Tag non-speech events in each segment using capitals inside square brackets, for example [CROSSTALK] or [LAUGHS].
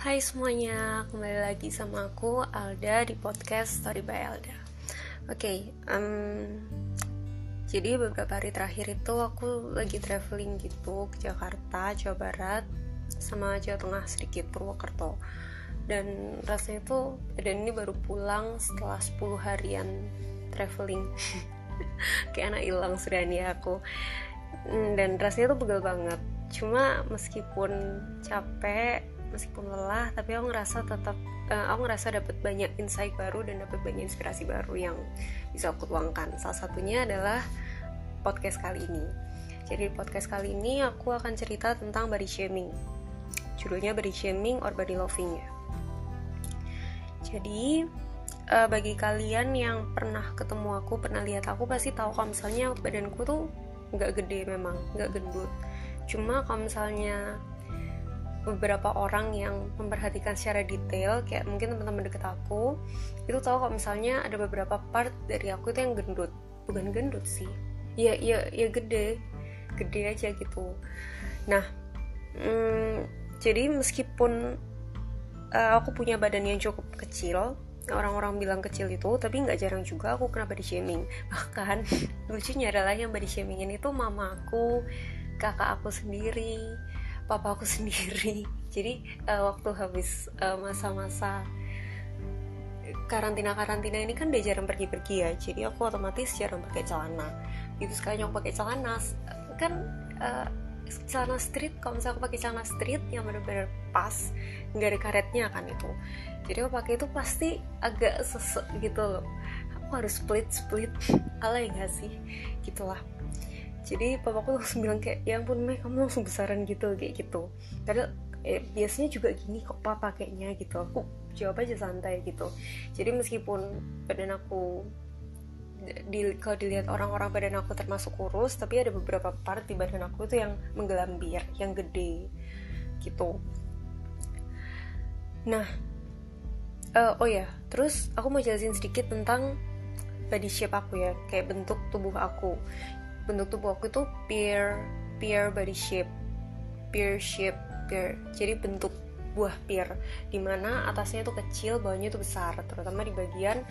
Hai semuanya, kembali lagi sama aku Alda di podcast Story by Alda. Oke, okay, um, jadi beberapa hari terakhir itu aku lagi traveling gitu ke Jakarta, Jawa Barat, sama Jawa Tengah sedikit Purwokerto. Dan rasanya itu dan ini baru pulang setelah 10 harian traveling. [LAUGHS] Kayak anak hilang sudah aku. Hmm, dan rasanya tuh pegel banget. Cuma meskipun capek meskipun lelah tapi aku ngerasa tetap uh, aku ngerasa dapat banyak insight baru dan dapat banyak inspirasi baru yang bisa aku tuangkan. Salah satunya adalah podcast kali ini. Jadi podcast kali ini aku akan cerita tentang body shaming. Judulnya body shaming or body loving ya. Jadi uh, bagi kalian yang pernah ketemu aku pernah lihat aku pasti tahu kalau misalnya badanku tuh nggak gede memang nggak gendut cuma kalau misalnya beberapa orang yang memperhatikan secara detail kayak mungkin teman-teman deket aku itu tahu kalau misalnya ada beberapa part dari aku itu yang gendut. Bukan gendut sih. Ya ya ya gede. Gede aja gitu. Nah hmm, jadi meskipun uh, aku punya badan yang cukup kecil orang-orang bilang kecil itu tapi nggak jarang juga aku kena body shaming. Bahkan [LAUGHS] lucunya adalah yang body shamingin itu mamaku kakak aku sendiri papa aku [LAUGHS] sendiri. Jadi uh, waktu habis eh, masa-masa karantina karantina ini kan udah jarang pergi-pergi ya. Jadi aku otomatis jarang pakai celana. Itu sekali yang pakai celana kan uh, celana street kalau misalnya aku pakai celana street yang benar-benar pas nggak ada karetnya kan itu. Jadi aku pakai itu pasti agak sesek gitu loh. Aku harus split split [LAUGHS] alay gak sih? Gitulah jadi papaku langsung bilang kayak ya ampun Mei kamu langsung besaran gitu kayak gitu. Karena eh, biasanya juga gini kok papa pakainya gitu. Aku jawab aja santai gitu. Jadi meskipun badan aku di, kalau dilihat orang-orang badan aku termasuk kurus tapi ada beberapa part di badan aku itu yang menggelambir yang gede gitu. Nah uh, oh ya terus aku mau jelasin sedikit tentang body shape aku ya kayak bentuk tubuh aku bentuk tubuh aku itu pear pear body shape. Pear shape pear jadi bentuk buah pear di mana atasnya itu kecil bawahnya itu besar terutama di bagian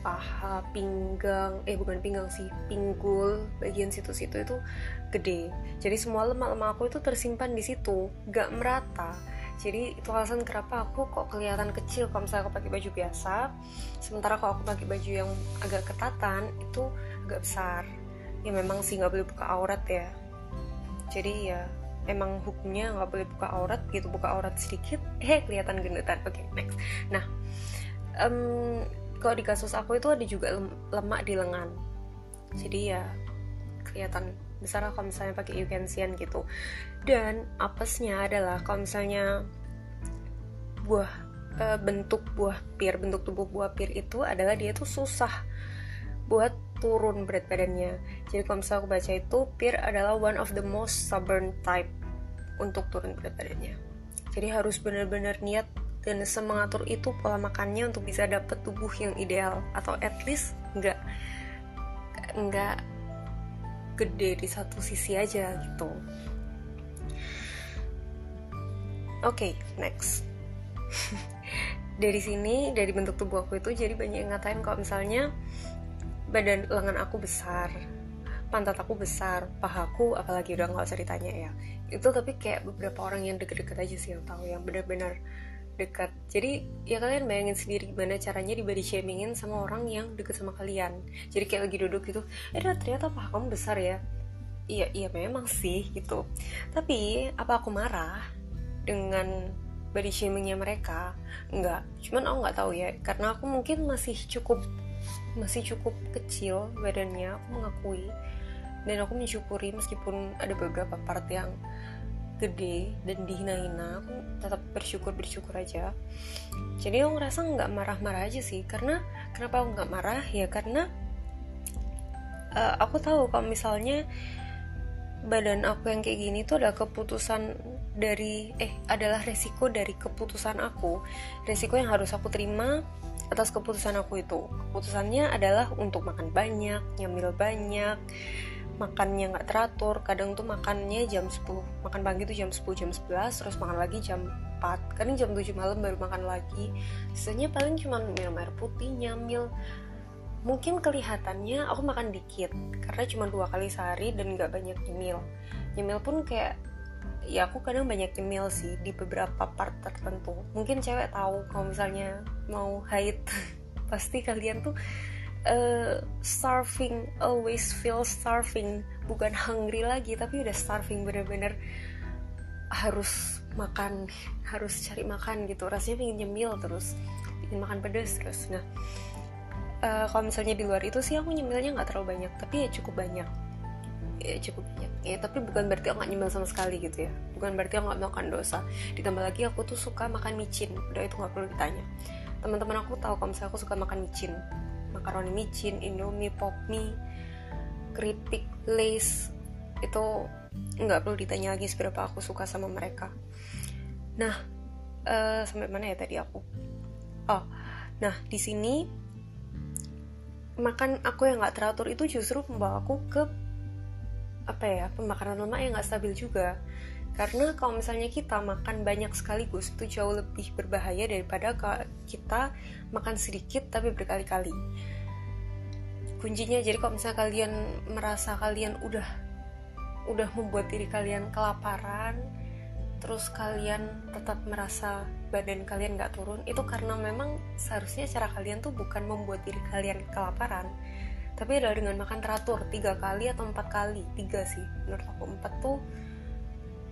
paha pinggang eh bukan pinggang sih pinggul bagian situ-situ itu gede. Jadi semua lemak-lemak aku itu tersimpan di situ gak merata. Jadi itu alasan kenapa aku kok kelihatan kecil kalau misalnya aku pakai baju biasa. Sementara kalau aku pakai baju yang agak ketatan itu agak besar ya memang sih nggak boleh buka aurat ya. Jadi ya emang hukumnya nggak boleh buka aurat gitu buka aurat sedikit [LAUGHS] eh kelihatan gendutan oke okay, next. Nah um, kalau di kasus aku itu ada juga lemak di lengan. Jadi ya kelihatan besar kalau misalnya pakai Eukensian gitu. Dan apesnya adalah kalau misalnya buah uh, bentuk buah pir bentuk tubuh buah pir itu adalah dia tuh susah buat turun berat badannya. Jadi kalau misalnya aku baca itu Peer adalah one of the most stubborn type untuk turun berat badannya. Jadi harus benar-benar niat dan semengatur itu pola makannya untuk bisa dapet tubuh yang ideal. Atau at least nggak nggak gede di satu sisi aja gitu. Oke okay, next. [LAUGHS] Dari sini dari bentuk tubuh aku itu jadi banyak yang ngatain kalau misalnya badan lengan aku besar pantat aku besar pahaku apalagi udah nggak usah ditanya ya. Itu tapi kayak beberapa orang yang deket-deket aja sih yang tahu yang benar-benar dekat jadi ya kalian bayangin sendiri gimana caranya di body shamingin sama orang yang deket sama kalian. Jadi kayak lagi duduk gitu eh ternyata paha kamu besar ya? Iya iya memang sih gitu. Tapi apa aku marah dengan body shamingnya mereka? Enggak cuman aku nggak tahu ya karena aku mungkin masih cukup masih cukup kecil badannya aku mengakui. Dan aku mensyukuri meskipun ada beberapa part yang gede dan dihina-hina aku tetap bersyukur bersyukur aja. Jadi aku ngerasa nggak marah-marah aja sih. Karena kenapa aku nggak marah? Ya karena uh, aku tahu kalau misalnya badan aku yang kayak gini tuh adalah keputusan dari eh adalah resiko dari keputusan aku. Resiko yang harus aku terima atas keputusan aku itu. Keputusannya adalah untuk makan banyak nyamil banyak makannya nggak teratur. Kadang tuh makannya jam 10 makan pagi tuh jam 10 jam 11 terus makan lagi jam 4 kadang jam 7 malam baru makan lagi. Sisanya paling cuma minum air putih nyamil. Mungkin kelihatannya aku makan dikit karena cuma dua kali sehari dan nggak banyak nyemil. Nyemil pun kayak ya aku kadang banyak nyemil sih di beberapa part tertentu. Mungkin cewek tahu kalau misalnya mau haid [LAUGHS] pasti kalian tuh uh, starving always feel starving. Bukan hungry lagi tapi udah starving bener-bener. Harus makan harus cari makan gitu. Rasanya pengen nyemil terus pengen makan pedas terus. Nah uh, kalau misalnya di luar itu sih aku nyemilnya nggak terlalu banyak tapi ya cukup banyak ya cukup banyak. Ya tapi bukan berarti aku nggak nyemil sama sekali gitu ya. Bukan berarti aku nggak melakukan dosa. Ditambah lagi aku tuh suka makan micin. Udah itu nggak perlu ditanya. Teman-teman aku tahu kalau misalnya aku suka makan micin. Makaroni micin indomie pop mie keripik lace itu nggak perlu ditanya lagi seberapa aku suka sama mereka. Nah uh, sampai mana ya tadi aku? Oh nah di sini makan aku yang nggak teratur itu justru membawa aku ke apa ya pemakaran lemak yang nggak stabil juga. Karena kalau misalnya kita makan banyak sekaligus itu jauh lebih berbahaya daripada kita makan sedikit tapi berkali-kali. Kuncinya jadi kalau misalnya kalian merasa kalian udah udah membuat diri kalian kelaparan terus kalian tetap merasa badan kalian gak turun itu karena memang seharusnya cara kalian tuh bukan membuat diri kalian kelaparan tapi adalah dengan makan teratur tiga kali atau empat kali tiga sih menurut aku. Empat tuh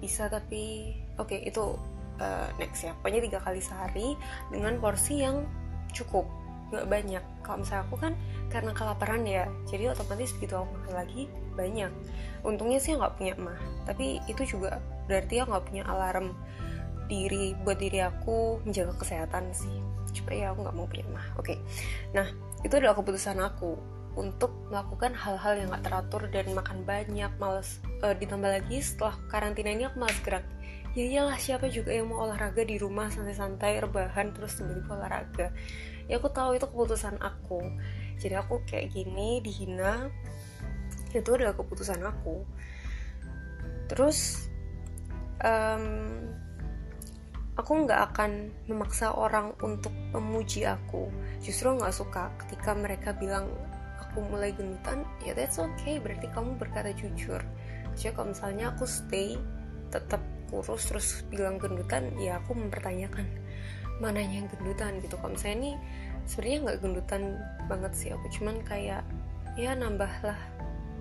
bisa tapi oke okay, itu uh, next ya. Pokoknya tiga kali sehari dengan porsi yang cukup nggak banyak. Kalau misalnya aku kan karena kelaparan ya jadi otomatis begitu aku makan lagi banyak. Untungnya sih nggak punya emah tapi itu juga berarti aku nggak punya alarm diri buat diri aku menjaga kesehatan sih. Cuma ya aku nggak mau punya emah oke. Okay. nah itu adalah keputusan aku untuk melakukan hal-hal yang gak teratur dan makan banyak males uh, ditambah lagi setelah karantina ini aku males gerak. Ya iyalah siapa juga yang mau olahraga di rumah santai-santai rebahan terus tiba-tiba olahraga. Ya aku tahu itu keputusan aku. Jadi aku kayak gini dihina itu adalah keputusan aku. Terus um, aku nggak akan memaksa orang untuk memuji aku. Justru nggak suka ketika mereka bilang aku mulai gendutan ya that's okay berarti kamu berkata jujur. Jadi kalau misalnya aku stay tetap kurus terus bilang gendutan ya aku mempertanyakan mananya yang gendutan? Gitu. Kalau misalnya ini sebenarnya nggak gendutan banget sih aku cuman kayak ya nambah lah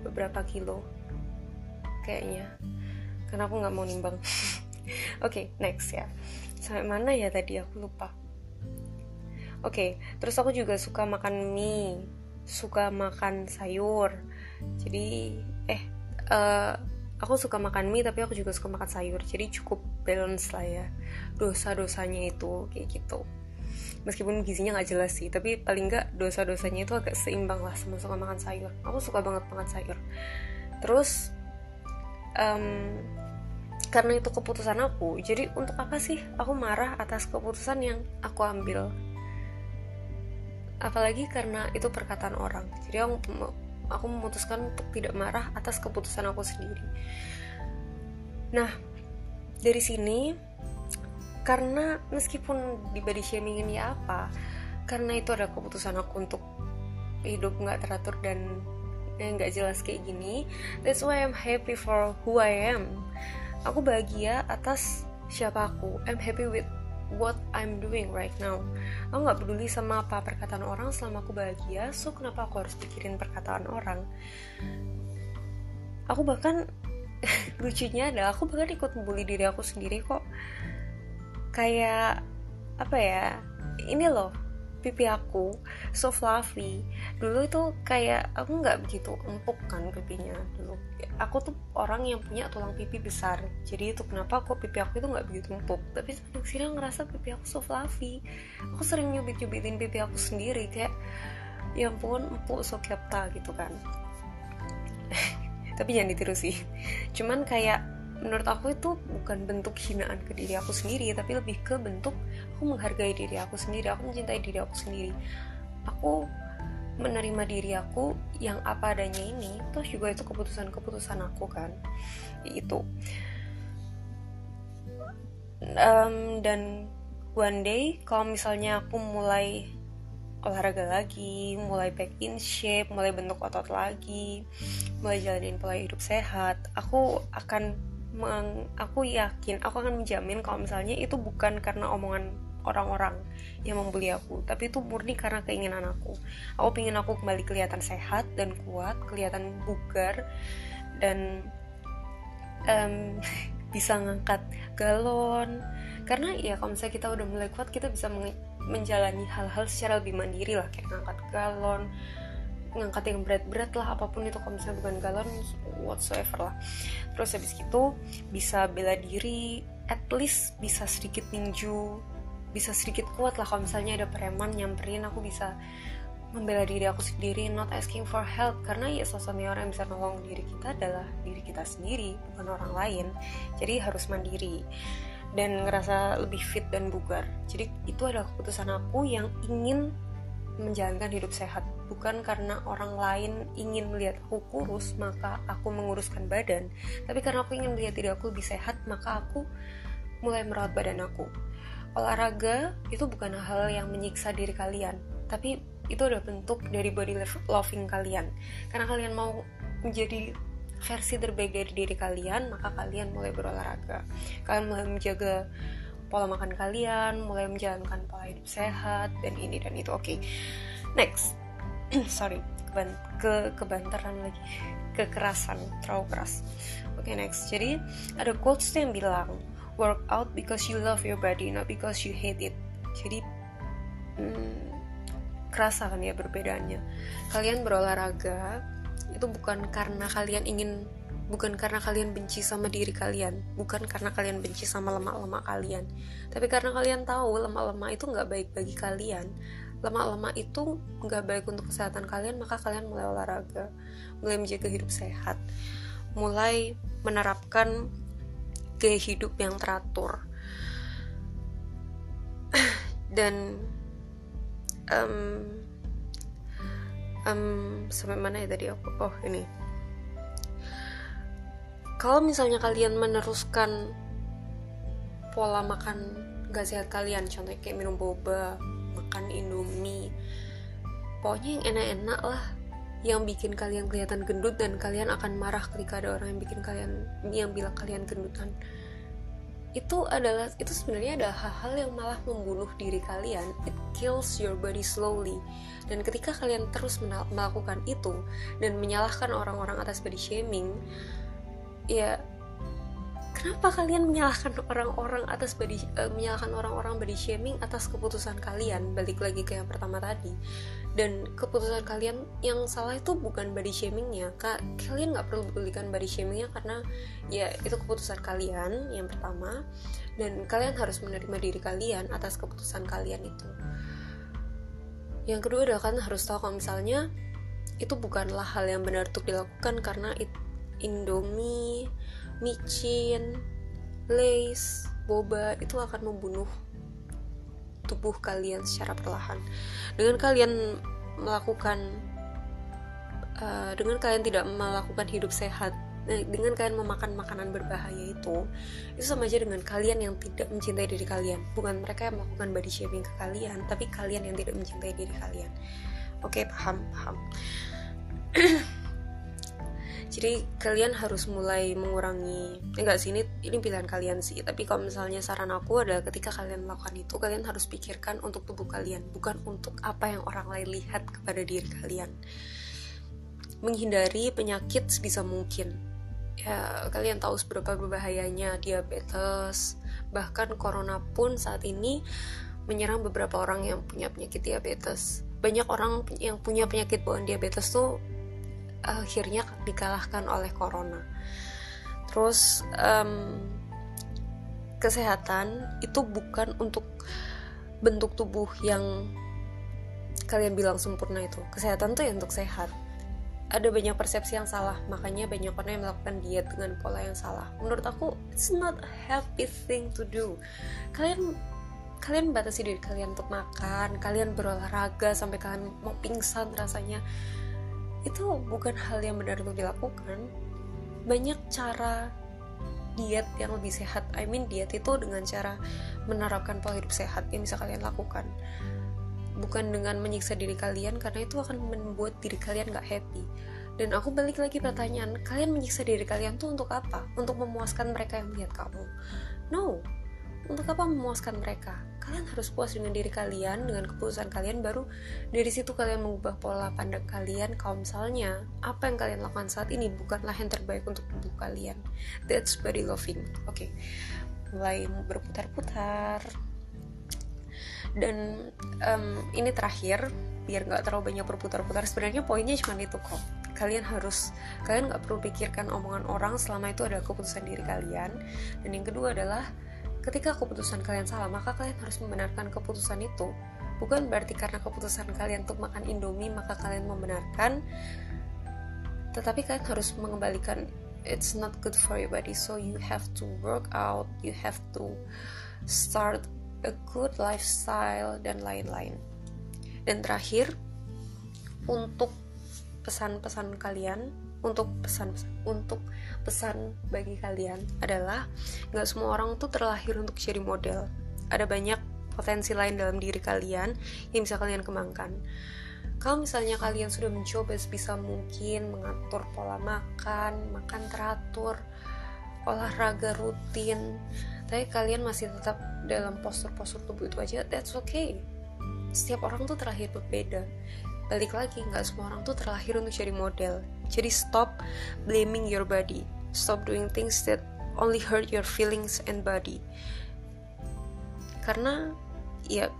beberapa kilo kayaknya. Karena aku nggak mau nimbang. Oke [LAUGHS] okay, next ya. Sampai mana ya tadi? Aku lupa. Oke okay, terus aku juga suka makan mie suka makan sayur. Jadi eh uh, aku suka makan mie tapi aku juga suka makan sayur. Jadi cukup balance lah ya dosa dosanya itu kayak gitu. Meskipun gizinya nggak jelas sih tapi paling nggak dosa dosanya itu agak seimbang lah sama suka makan sayur. Aku suka banget makan sayur. Terus um, karena itu keputusan aku jadi untuk apa sih aku marah atas keputusan yang aku ambil apalagi karena itu perkataan orang. Jadi aku memutuskan untuk tidak marah atas keputusan aku sendiri. Nah dari sini karena meskipun di body shaming ini apa karena itu ada keputusan aku untuk hidup nggak teratur dan nggak jelas kayak gini that's why I'm happy for who I am. Aku bahagia atas siapa aku. I'm happy with what I'm doing right now. Aku nggak peduli sama apa perkataan orang selama aku bahagia so kenapa aku harus pikirin perkataan orang? Aku bahkan [LAUGHS] lucunya adalah aku bahkan ikut membuli diri aku sendiri kok. Kayak apa ya ini loh pipi aku so fluffy. Dulu itu kayak aku nggak begitu empuk kan pipinya dulu. Aku tuh orang yang punya tulang pipi besar. Jadi itu kenapa kok pipi aku itu nggak begitu empuk. Tapi sekarang sini ngerasa pipi aku so fluffy. Aku sering nyubit nyubitin pipi aku sendiri kayak ya ampun empuk so kepta gitu kan. [LAUGHS] Tapi jangan ditiru sih. Cuman kayak menurut aku itu bukan bentuk hinaan ke diri aku sendiri tapi lebih ke bentuk aku menghargai diri aku sendiri aku mencintai diri aku sendiri. Aku menerima diri aku yang apa adanya ini terus juga itu keputusan-keputusan aku kan itu. Um, dan one day kalau misalnya aku mulai olahraga lagi, mulai back in shape, mulai bentuk otot lagi, mulai jalanin pola hidup sehat, aku akan meng, aku yakin, aku akan menjamin kalau misalnya itu bukan karena omongan orang-orang yang membuli aku tapi itu murni karena keinginan aku. Aku pingin aku kembali kelihatan sehat dan kuat kelihatan bugar dan um, [LAUGHS] bisa ngangkat galon. Karena ya kalau misalnya kita udah mulai kuat kita bisa menjalani hal-hal secara lebih mandiri lah kayak ngangkat galon ngangkat yang berat-berat lah apa pun itu kalau misalnya bukan galon whatsoever lah. Terus habis itu bisa bela diri at least bisa sedikit tinju bisa sedikit kuat lah. Kalau misalnya ada preman nyamperin aku bisa membela diri aku sendiri not asking for help. Karena ya sosoknya orang yang bisa nolong diri kita adalah diri kita sendiri bukan orang lain. Jadi harus mandiri dan ngerasa lebih fit dan bugar. Jadi itu adalah keputusan aku yang ingin menjalankan hidup sehat. Bukan karena orang lain ingin melihat aku kurus maka aku menguruskan badan. Tapi karena aku ingin melihat diri aku lebih sehat maka aku mulai merawat badan aku. Olahraga itu bukan hal yang menyiksa diri kalian tapi itu adalah bentuk dari body loving kalian. Karena kalian mau menjadi versi terbaik dari diri kalian maka kalian mulai berolahraga. Kalian mulai menjaga pola makan kalian mulai menjalankan pola hidup sehat dan ini dan itu. Oke okay. next. [CLEARS THROAT] Sorry keban ke kebantaran lagi. Kekerasan terlalu keras. Oke okay, next. Jadi ada quotes yang bilang work out because you love your body not because you hate it. Jadi hmm, kerasa kan ya perbedaannya. Kalian berolahraga itu bukan karena kalian ingin bukan karena kalian benci sama diri kalian bukan karena kalian benci sama lemak-lemak kalian. Tapi karena kalian tahu lemak-lemak itu nggak baik bagi kalian. Lemak-lemak itu nggak baik untuk kesehatan kalian maka kalian mulai olahraga mulai menjaga hidup sehat mulai menerapkan gaya hidup yang teratur. [SIGHS] Dan um, um, sampai mana ya tadi aku? Oh ini kalau misalnya kalian meneruskan pola makan gak sehat kalian contohnya kayak minum boba makan indomie pokoknya yang enak-enak lah yang bikin kalian kelihatan gendut dan kalian akan marah ketika ada orang yang bikin kalian yang bilang kalian gendutan. Itu adalah itu sebenarnya ada hal-hal yang malah membunuh diri kalian. It kills your body slowly. Dan ketika kalian terus melakukan itu dan menyalahkan orang-orang atas body shaming ya kenapa kalian menyalahkan orang-orang atas body uh, menyalahkan orang-orang body shaming atas keputusan kalian? Balik lagi ke yang pertama tadi. Dan keputusan kalian yang salah itu bukan body shamingnya kak. Kalian nggak perlu pedulikan body shamingnya karena ya itu keputusan kalian yang pertama. Dan kalian harus menerima diri kalian atas keputusan kalian itu. Yang kedua adalah kan harus tahu kalau misalnya itu bukanlah hal yang benar untuk dilakukan karena it, Indomie micin, lace, boba itu akan membunuh tubuh kalian secara perlahan. Dengan kalian melakukan uh, dengan kalian tidak melakukan hidup sehat, eh, dengan kalian memakan makanan berbahaya itu, itu sama aja dengan kalian yang tidak mencintai diri kalian. Bukan mereka yang melakukan body shaming ke kalian, tapi kalian yang tidak mencintai diri kalian. Oke, okay, paham, paham. [CLEARS THROAT] jadi kalian harus mulai mengurangi enggak sih? Ini ini pilihan kalian sih. Tapi kalau misalnya saran aku adalah ketika kalian melakukan itu kalian harus pikirkan untuk tubuh kalian bukan untuk apa yang orang lain lihat kepada diri kalian. Menghindari penyakit sebisa mungkin. Ya kalian tahu seberapa berbahayanya diabetes. Bahkan corona pun saat ini menyerang beberapa orang yang punya penyakit diabetes. Banyak orang yang punya penyakit bawaan diabetes tuh akhirnya dikalahkan oleh corona. Terus um, kesehatan itu bukan untuk bentuk tubuh yang kalian bilang sempurna itu. Kesehatan tuh ya untuk sehat. Ada banyak persepsi yang salah, makanya banyak orang yang melakukan diet dengan pola yang salah. Menurut aku, it's not a happy thing to do. Kalian kalian batasi diri kalian untuk makan kalian berolahraga sampai kalian mau pingsan rasanya itu bukan hal yang benar untuk dilakukan. Banyak cara diet yang lebih sehat. I mean diet itu dengan cara menerapkan pola hidup sehat yang bisa kalian lakukan. Bukan dengan menyiksa diri kalian karena itu akan membuat diri kalian gak happy. Dan aku balik lagi pertanyaan kalian menyiksa diri kalian tuh untuk apa? Untuk memuaskan mereka yang melihat kamu? No untuk apa memuaskan mereka? Kalian harus puas dengan diri kalian dengan keputusan kalian baru dari situ kalian mengubah pola pandang kalian. Kalau misalnya apa yang kalian lakukan saat ini bukanlah yang terbaik untuk tubuh kalian. That's body loving. Oke. Okay. mulai berputar-putar. Dan um, ini terakhir biar nggak terlalu banyak berputar-putar. Sebenarnya poinnya cuma itu kok. Kalian harus kalian nggak perlu pikirkan omongan orang selama itu adalah keputusan diri kalian. Dan yang kedua adalah Ketika keputusan kalian salah, maka kalian harus membenarkan keputusan itu. Bukan berarti karena keputusan kalian untuk makan Indomie, maka kalian membenarkan. Tetapi kalian harus mengembalikan it's not good for your body so you have to work out you have to start a good lifestyle dan lain-lain dan terakhir untuk pesan-pesan kalian untuk pesan untuk pesan bagi kalian adalah nggak semua orang tuh terlahir untuk jadi model. Ada banyak potensi lain dalam diri kalian yang bisa kalian kembangkan. Kalau misalnya kalian sudah mencoba sebisa mungkin mengatur pola makan makan teratur olahraga rutin tapi kalian masih tetap dalam postur-postur tubuh itu aja that's okay. Setiap orang tuh terlahir berbeda balik lagi nggak semua orang tuh terlahir untuk jadi model. Jadi stop blaming your body. Stop doing things that only hurt your feelings and body. Karena ya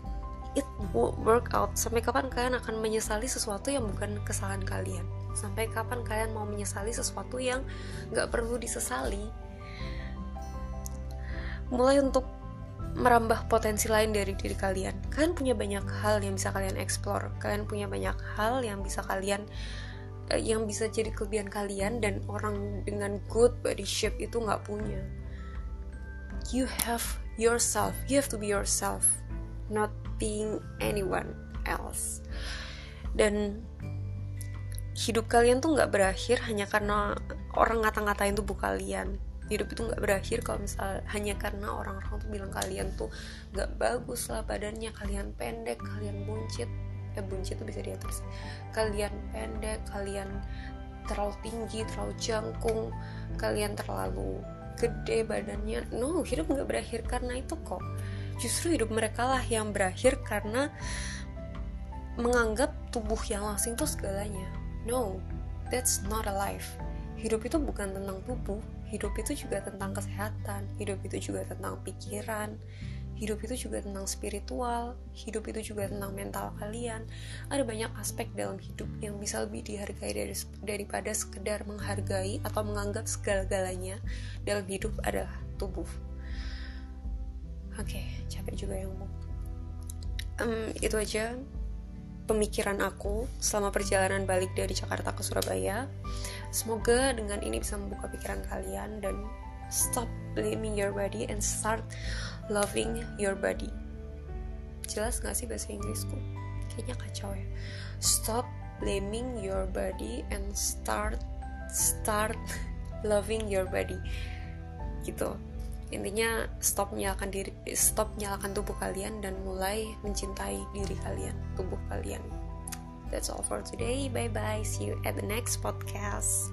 it won't work out. Sampai kapan kalian akan menyesali sesuatu yang bukan kesalahan kalian? Sampai kapan kalian mau menyesali sesuatu yang nggak perlu disesali? Mulai untuk merambah potensi lain dari diri kalian. Kalian punya banyak hal yang bisa kalian explore. Kalian punya banyak hal yang bisa kalian uh, yang bisa jadi kelebihan kalian dan orang dengan good body shape itu nggak punya. You have yourself. You have to be yourself, not being anyone else. Dan hidup kalian tuh nggak berakhir hanya karena orang ngata-ngatain tubuh kalian hidup itu nggak berakhir kalau misal hanya karena orang-orang tuh bilang kalian tuh nggak bagus lah badannya kalian pendek kalian buncit. Eh buncit tuh bisa diatur sih. Kalian pendek kalian terlalu tinggi terlalu jangkung kalian terlalu gede badannya. No hidup nggak berakhir karena itu kok. Justru hidup mereka lah yang berakhir karena menganggap tubuh yang langsing itu segalanya. No that's not a life. Hidup itu bukan tentang tubuh hidup itu juga tentang kesehatan hidup itu juga tentang pikiran hidup itu juga tentang spiritual hidup itu juga tentang mental kalian. Ada banyak aspek dalam hidup yang bisa lebih dihargai dari, daripada sekedar menghargai atau menganggap segala-galanya. Dalam hidup adalah tubuh. Oke okay, capek juga yang ngomong um, itu aja pemikiran aku selama perjalanan balik dari Jakarta ke Surabaya. Semoga dengan ini bisa membuka pikiran kalian dan stop blaming your body and start loving your body. Jelas gak sih bahasa Inggrisku? Kayaknya kacau ya. Stop blaming your body and start start [LAUGHS] loving your body. Gitu intinya stop nyalakan diri stop nyalakan tubuh kalian dan mulai mencintai diri kalian tubuh kalian that's all for today. Bye bye see you at the next podcast